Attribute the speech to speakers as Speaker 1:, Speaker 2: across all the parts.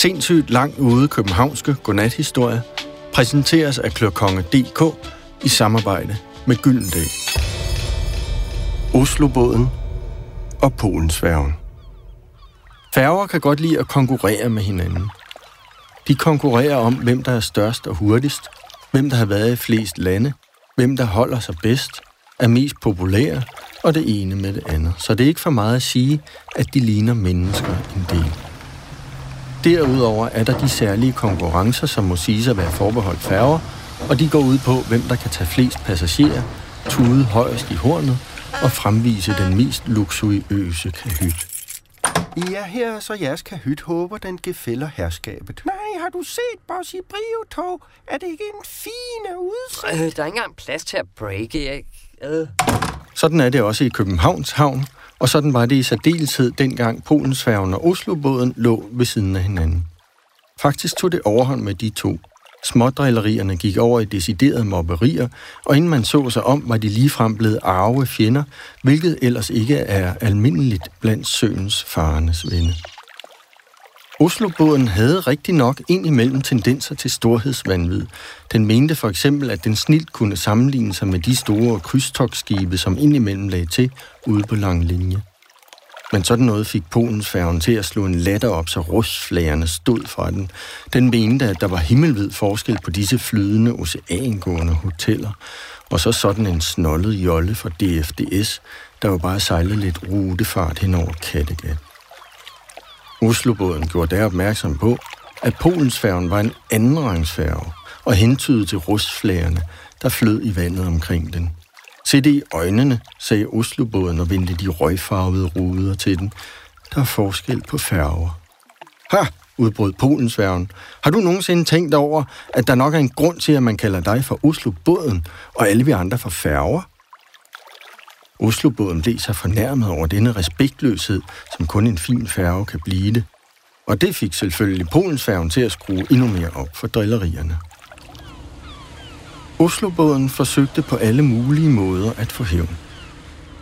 Speaker 1: sindssygt langt ude københavnske godnathistorie præsenteres af Klørkonge.dk i samarbejde med Gyldendal. Oslobåden og Polensfærgen. Færger kan godt lide at konkurrere med hinanden. De konkurrerer om, hvem der er størst og hurtigst, hvem der har været i flest lande, hvem der holder sig bedst, er mest populære, og det ene med det andet. Så det er ikke for meget at sige, at de ligner mennesker en del. Derudover er der de særlige konkurrencer, som må siges at være forbeholdt færger, og de går ud på, hvem der kan tage flest passagerer, tude højst i hornet og fremvise den mest luksuriøse kahyt.
Speaker 2: Ja, her er så jeres kahyt. Håber, den gefælder herskabet.
Speaker 3: Nej, har du set Bossy Brio-tog? Er det ikke en fin udsigt?
Speaker 4: Øh, der er ikke engang plads til at breake, jeg... Øh.
Speaker 1: Sådan er det også i Københavns Havn, og sådan var det i særdeleshed dengang Polensfærgen og Oslobåden lå ved siden af hinanden. Faktisk tog det overhånd med de to. Smådrillerierne gik over i deciderede mobberier, og inden man så sig om, var de ligefrem blevet arve fjender, hvilket ellers ikke er almindeligt blandt søens farenes venner. Oslobåden havde rigtig nok indimellem tendenser til storhedsvandvid. Den mente for eksempel, at den snilt kunne sammenligne sig med de store krydstogsskibe, som indimellem lagde til ude på lang linje. Men sådan noget fik Polens færgen til at slå en latter op, så rusflagerne stod fra den. Den mente, at der var himmelvid forskel på disse flydende, oceangående hoteller, og så sådan en snollet jolle fra DFDS, der jo bare sejlede lidt rutefart hen over Kattegat. Oslobåden gjorde der opmærksom på, at Polensfærgen var en andenrangsfærge og hentydede til rustflagerne, der flød i vandet omkring den. Se det i øjnene, sagde Oslobåden og vendte de røgfarvede ruder til den. Der er forskel på færger. Ha! udbrød Polensfærgen. Har du nogensinde tænkt over, at der nok er en grund til, at man kalder dig for Oslobåden, og alle vi andre for færger? Oslobåden blev sig fornærmet over denne respektløshed, som kun en fin færge kan blive det. Og det fik selvfølgelig Polensfærgen til at skrue endnu mere op for drillerierne. Oslobåden forsøgte på alle mulige måder at få hævn.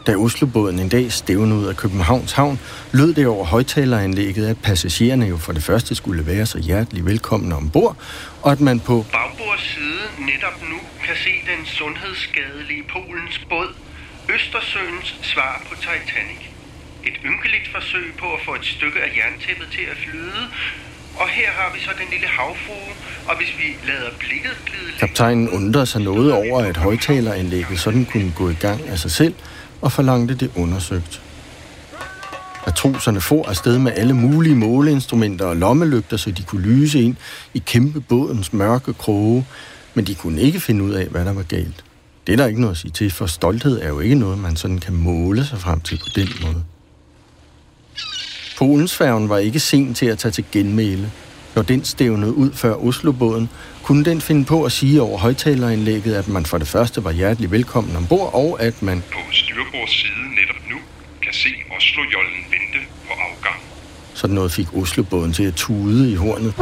Speaker 1: Da Oslobåden en dag stævnede ud af Københavns Havn, lød det over højtaleranlægget, at passagererne jo for det første skulle være så hjertelig velkomne ombord, og at man på
Speaker 2: bagbords side netop nu kan se den sundhedsskadelige Polens båd, Østersøens svar på Titanic. Et ynkeligt forsøg på at få et stykke af jerntæppet til at flyde, og her har vi så den lille havfrue, og hvis vi lader blikket glide...
Speaker 1: Kaptajnen undrede sig noget over, at højtaleranlægget sådan kunne gå i gang af sig selv, og forlangte det undersøgt. Matroserne for afsted med alle mulige måleinstrumenter og lommelygter, så de kunne lyse ind i kæmpe bådens mørke kroge, men de kunne ikke finde ud af, hvad der var galt. Det er der ikke noget at sige til, for stolthed er jo ikke noget, man sådan kan måle sig frem til på den måde. Polensfærgen var ikke sen til at tage til genmæle. Når den stævnede ud før Oslobåden, kunne den finde på at sige over højtaleranlægget, at man for det første var hjertelig velkommen ombord, og at man
Speaker 5: på styrbords side netop nu kan se Oslojollen vente på afgang.
Speaker 1: Sådan noget fik Oslobåden til at tude i hornet.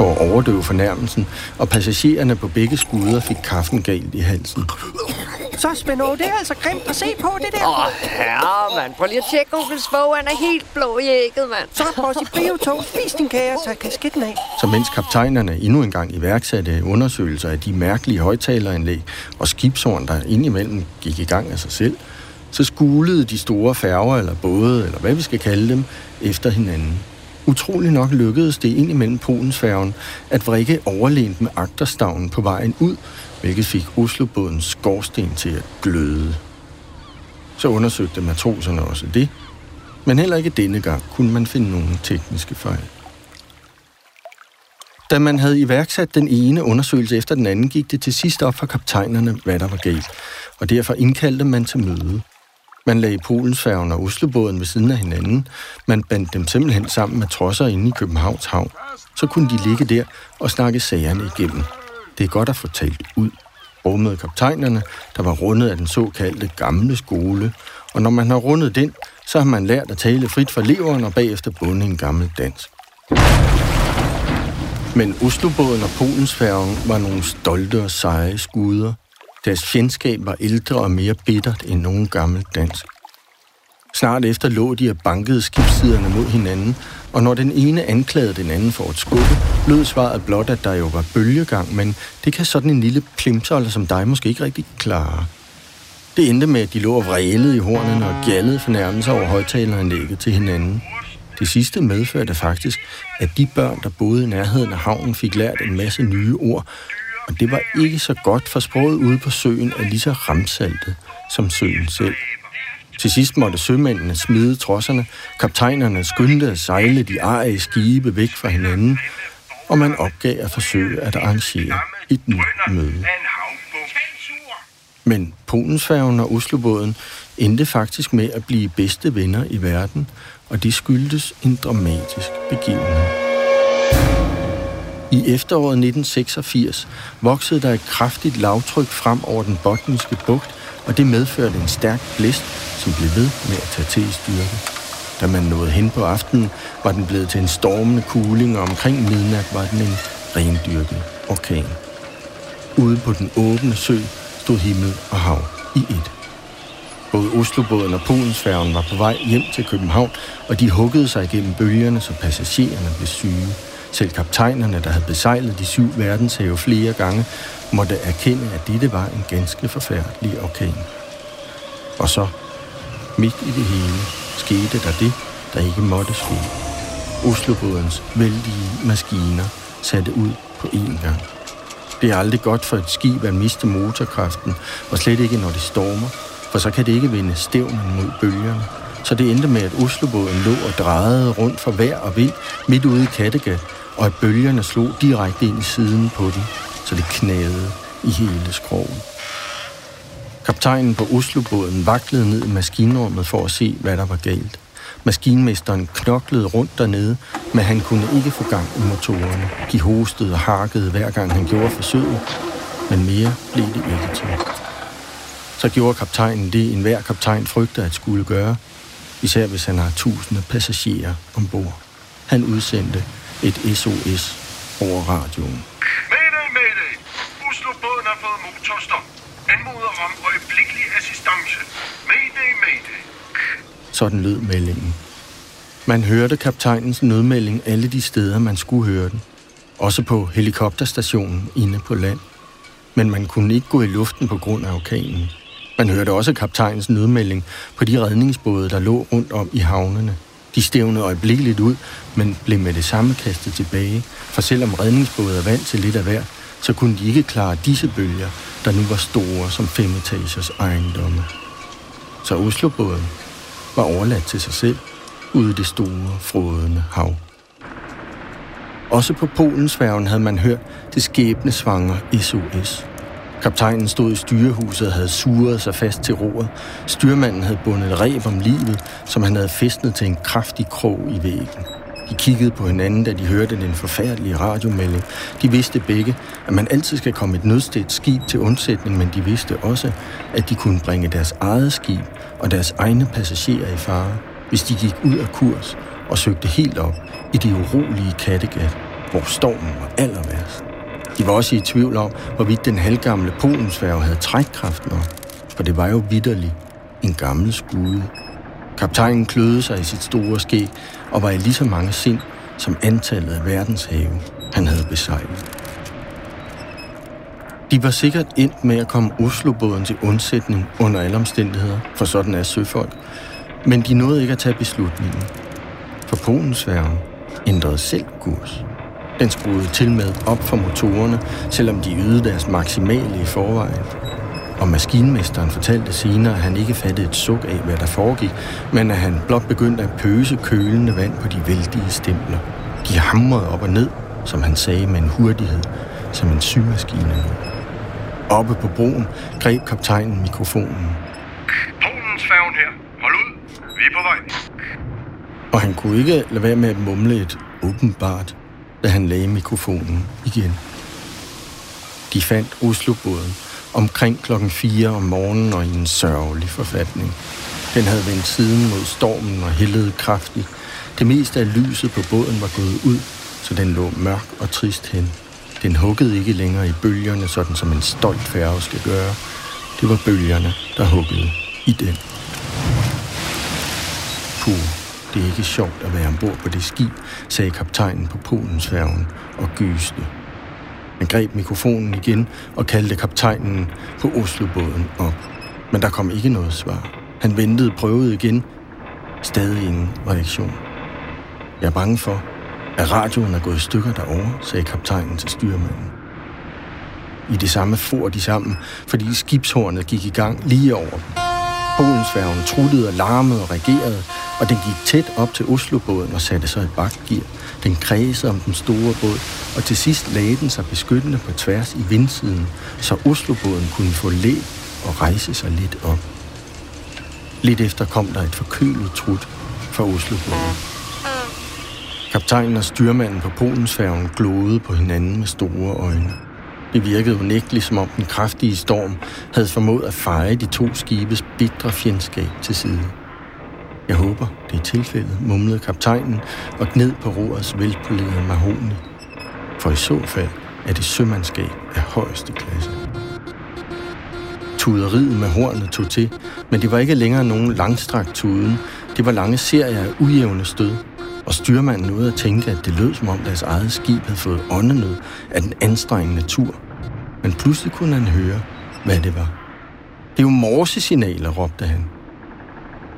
Speaker 1: For at overdøve fornærmelsen, og passagererne på begge skuder fik kaffen galt i halsen.
Speaker 3: Så, Spændå, det er altså grimt at se på, det der.
Speaker 4: Åh, herre, mand. Prøv lige at tjekke onkel Svog. Han er helt blå i ægget, mand.
Speaker 3: Så, Bossy Brio-tog, spis din kage og tag kasketten af.
Speaker 1: Så mens kaptajnerne endnu engang iværksatte undersøgelser af de mærkelige højtaleranlæg og skibshorn, der indimellem gik i gang af sig selv, så skulede de store færger eller både, eller hvad vi skal kalde dem, efter hinanden. Utrolig nok lykkedes det ind imellem Polensfærgen at vrikke overlænt med agterstavnen på vejen ud, hvilket fik Oslobådens skorsten til at gløde. Så undersøgte matroserne også det, men heller ikke denne gang kunne man finde nogen tekniske fejl. Da man havde iværksat den ene undersøgelse efter den anden, gik det til sidst op for kaptajnerne, hvad der var galt, og derfor indkaldte man til møde. Man lagde Polensfærgen og Oslobåden ved siden af hinanden. Man bandt dem simpelthen sammen med trosser inde i Københavns Havn. Så kunne de ligge der og snakke sagerne igennem. Det er godt at få talt ud. Rummede kaptajnerne, der var rundet af den såkaldte gamle skole. Og når man har rundet den, så har man lært at tale frit for leveren og bagefter bunde en gammel dans. Men Oslobåden og Polensfærgen var nogle stolte og seje skuder. Deres fjendskab var ældre og mere bittert end nogen gammel dansk. Snart efter lå de og bankede skibssiderne mod hinanden, og når den ene anklagede den anden for at skubbe, lød svaret blot, at der jo var bølgegang, men det kan sådan en lille plimsoller som dig måske ikke rigtig klare. Det endte med, at de lå og vrælede i hornene og gjaldede fornærmelser over højtaleranlægget til hinanden. Det sidste medførte faktisk, at de børn, der boede i nærheden af havnen, fik lært en masse nye ord, og det var ikke så godt, for sproget ude på søen er lige så ramsaltet som søen selv. Til sidst måtte sømændene smide trosserne, kaptajnerne skyndte at sejle de arige skibe væk fra hinanden, og man opgav at forsøge at arrangere et nyt møde. Men Polensfærgen og Oslobåden endte faktisk med at blive bedste venner i verden, og det skyldtes en dramatisk begivenhed. I efteråret 1986 voksede der et kraftigt lavtryk frem over den botniske bugt, og det medførte en stærk blæst, som blev ved med at tage til i styrke. Da man nåede hen på aftenen, var den blevet til en stormende kugling, og omkring midnat var den en rendyrket orkan. Ude på den åbne sø stod himmel og hav i et. Både Oslobåden og Polensfærgen var på vej hjem til København, og de huggede sig igennem bølgerne, så passagererne blev syge. Selv kaptajnerne, der havde besejlet de syv verdenshave flere gange, måtte erkende, at dette var en ganske forfærdelig orkan. Og så, midt i det hele, skete der det, der ikke måtte ske. Oslobådens vældige maskiner satte ud på én gang. Det er aldrig godt for et skib at miste motorkraften, og slet ikke når det stormer, for så kan det ikke vinde stævnen mod bølgerne. Så det endte med, at Oslobåden lå og drejede rundt for vejr og vind midt ude i Kattegat, og at bølgerne slog direkte ind i siden på den, så det knagede i hele skroget. Kaptajnen på Oslobåden vaklede ned i maskinrummet for at se, hvad der var galt. Maskinmesteren knoklede rundt dernede, men han kunne ikke få gang i motorerne. De hostede og harkede hver gang han gjorde forsøget, men mere blev det ikke til. Så gjorde kaptajnen det, enhver kaptajn frygter at skulle gøre, især hvis han har tusinde passagerer ombord. Han udsendte et SOS over radioen.
Speaker 5: Mayday, mayday! Oslobåden har fået motorstop. Anmoder om øjeblikkelig assistance. Mayday, mayday!
Speaker 1: Sådan lød meldingen. Man hørte kaptajnens nødmelding alle de steder, man skulle høre den. Også på helikopterstationen inde på land. Men man kunne ikke gå i luften på grund af orkanen. Man hørte også kaptajnens nødmelding på de redningsbåde, der lå rundt om i havnene. De stævnede øjeblikkeligt ud, men blev med det samme kastet tilbage, for selvom redningsbåde er vant til lidt af hver, så kunne de ikke klare disse bølger, der nu var store som fem etagers ejendomme. Så Oslobåden var overladt til sig selv ude i det store, frodende hav. Også på Polensværgen havde man hørt det skæbnesvanger SOS. Kaptajnen stod i styrehuset og havde suret sig fast til roret. Styrmanden havde bundet et reb om livet, som han havde festnet til en kraftig krog i væggen. De kiggede på hinanden, da de hørte den forfærdelige radiomelding. De vidste begge, at man altid skal komme et nødstedt skib til undsætning, men de vidste også, at de kunne bringe deres eget skib og deres egne passagerer i fare, hvis de gik ud af kurs og søgte helt op i det urolige Kattegat, hvor stormen var aller værst. De var også i tvivl om, hvorvidt den halvgamle polensværge havde trækkraft nok, for det var jo vidderligt en gammel skude. Kaptajnen kløede sig i sit store skæg og var i lige så mange sind som antallet af verdenshave, han havde besejlet. De var sikkert endt med at komme Oslobåden til undsætning under alle omstændigheder, for sådan er søfolk, men de nåede ikke at tage beslutningen. For Polensværgen ændrede selv kurs. Den skruede til med op for motorerne, selvom de ydede deres maksimale i forvejen. Og maskinmesteren fortalte senere, at han ikke fattede et suk af, hvad der foregik, men at han blot begyndte at pøse kølende vand på de vældige stempler. De hamrede op og ned, som han sagde med en hurtighed, som en symaskine. Oppe på broen greb kaptajnen mikrofonen.
Speaker 5: Polens færgen her. Hold ud. Vi er på vej.
Speaker 1: Og han kunne ikke lade være med at mumle et åbenbart, da han lagde mikrofonen igen. De fandt Oslobåden omkring klokken 4 om morgenen og i en sørgelig forfatning. Den havde vendt siden mod stormen og hældede kraftigt. Det meste af lyset på båden var gået ud, så den lå mørk og trist hen. Den huggede ikke længere i bølgerne, sådan som en stolt færge skal gøre. Det var bølgerne, der huggede i den. Puh, det er ikke sjovt at være ombord på det skib, sagde kaptajnen på Polensfærgen og gyste. Han greb mikrofonen igen og kaldte kaptajnen på Oslobåden op. Men der kom ikke noget svar. Han ventede, prøvede igen. Stadig ingen reaktion. Jeg er bange for, at radioen er gået i stykker derovre, sagde kaptajnen til styrmanden. I det samme for de sammen, fordi skibshornet gik i gang lige over dem. Polensfærgen truttede og larmede og regerede, og den gik tæt op til Oslobåden og satte sig i bakgear. Den kredsede om den store båd, og til sidst lagde den sig beskyttende på tværs i vindsiden, så Oslobåden kunne få læ og rejse sig lidt op. Lidt efter kom der et forkølet trut fra Oslobåden. Kaptajnen og styrmanden på Polensfærgen glodede på hinanden med store øjne. Det virkede unægteligt, som om den kraftige storm havde formået at feje de to skibes bitre fjendskab til side. Jeg håber, det er tilfældet, mumlede kaptajnen og gned på roers velpolerede mahoni. For i så fald er det sømandskab af højeste klasse. Tuderiet med hornet tog til, men det var ikke længere nogen langstrakt tuden. Det var lange serier af ujævne stød, og styrmanden nåede at tænke, at det lød som om deres eget skib havde fået åndenød af den anstrengende tur. Men pludselig kunne han høre, hvad det var. Det er jo morsesignaler, råbte han.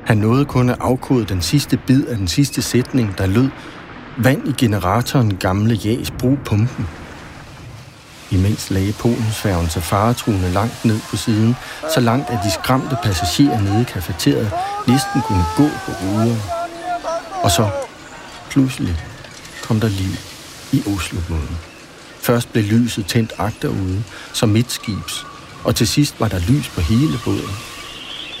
Speaker 1: Han nåede kun at afkode den sidste bid af den sidste sætning, der lød Vand i generatoren gamle jæs, brug pumpen. Imens lagde Polensfærgen så faretruende langt ned på siden, så langt at de skræmte passagerer nede i kafeteriet næsten kunne gå på ruderne. Og så, pludselig, kom der liv i Oslobåden. Først blev lyset tændt agterude, som midtskibs, og til sidst var der lys på hele båden.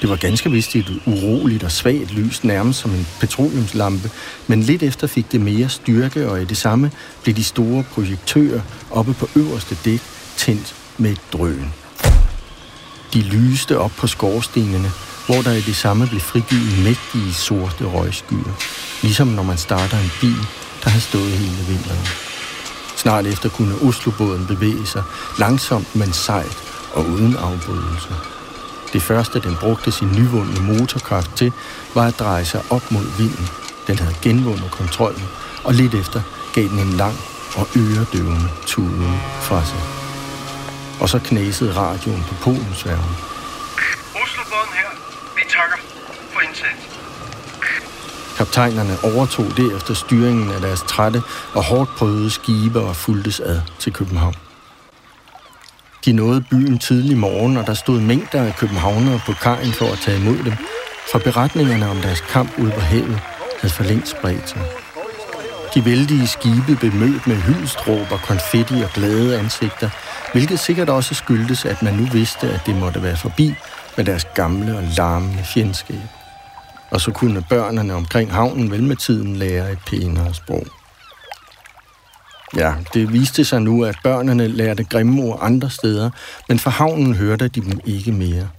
Speaker 1: Det var ganske vist et uroligt og svagt lys, nærmest som en petroleumslampe, men lidt efter fik det mere styrke, og i det samme blev de store projektører oppe på øverste dæk tændt med et drøn. De lyste op på skorstenene, hvor der i det samme blev frigivet mægtige sorte røgskyer, ligesom når man starter en bil, der har stået hele vinteren. Snart efter kunne Oslobåden bevæge sig langsomt, men sejt og uden afbrydelse. Det første, den brugte sin nyvundne motorkraft til, var at dreje sig op mod vinden. Den havde genvundet kontrollen, og lidt efter gav den en lang og øredøvende tuden fra sig. Og så knæsede radioen på Polensværgen.
Speaker 5: Oslobåden her. Vi takker for indsats.
Speaker 1: Kaptajnerne overtog derefter styringen af deres trætte og hårdt prøvede skibe og fuldtes ad til København. De nåede byen tidlig morgen, og der stod mængder af københavnere på kajen for at tage imod dem, for beretningerne om deres kamp ude på havet havde for længst spredt sig. De vældige skibe blev mødt med hyldstråb og konfetti og glade ansigter, hvilket sikkert også skyldtes, at man nu vidste, at det måtte være forbi med deres gamle og larmende fjendskab. Og så kunne børnene omkring havnen vel med tiden lære et pænere sprog. Ja, det viste sig nu, at børnene lærte grimme ord andre steder, men for havnen hørte de dem ikke mere.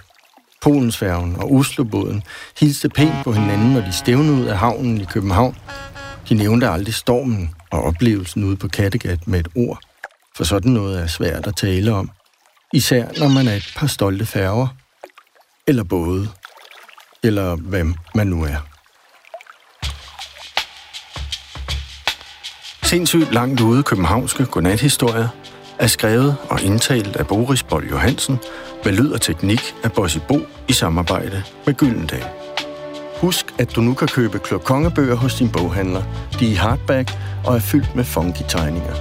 Speaker 1: Polensfærgen og Oslobåden hilste pænt på hinanden, når de stævnede ud af havnen i København. De nævnte aldrig stormen og oplevelsen ude på Kattegat med et ord, for sådan noget er svært at tale om. Især når man er et par stolte færger, eller både, eller hvem man nu er. Sindssygt langt ude københavnske godnathistorier er skrevet og indtalt af Boris Bold Johansen med lyd og teknik af Bossy Bo i samarbejde med Gyldendal. Husk, at du nu kan købe klokongebøger hos din boghandler. De er i hardback og er fyldt med funky tegninger.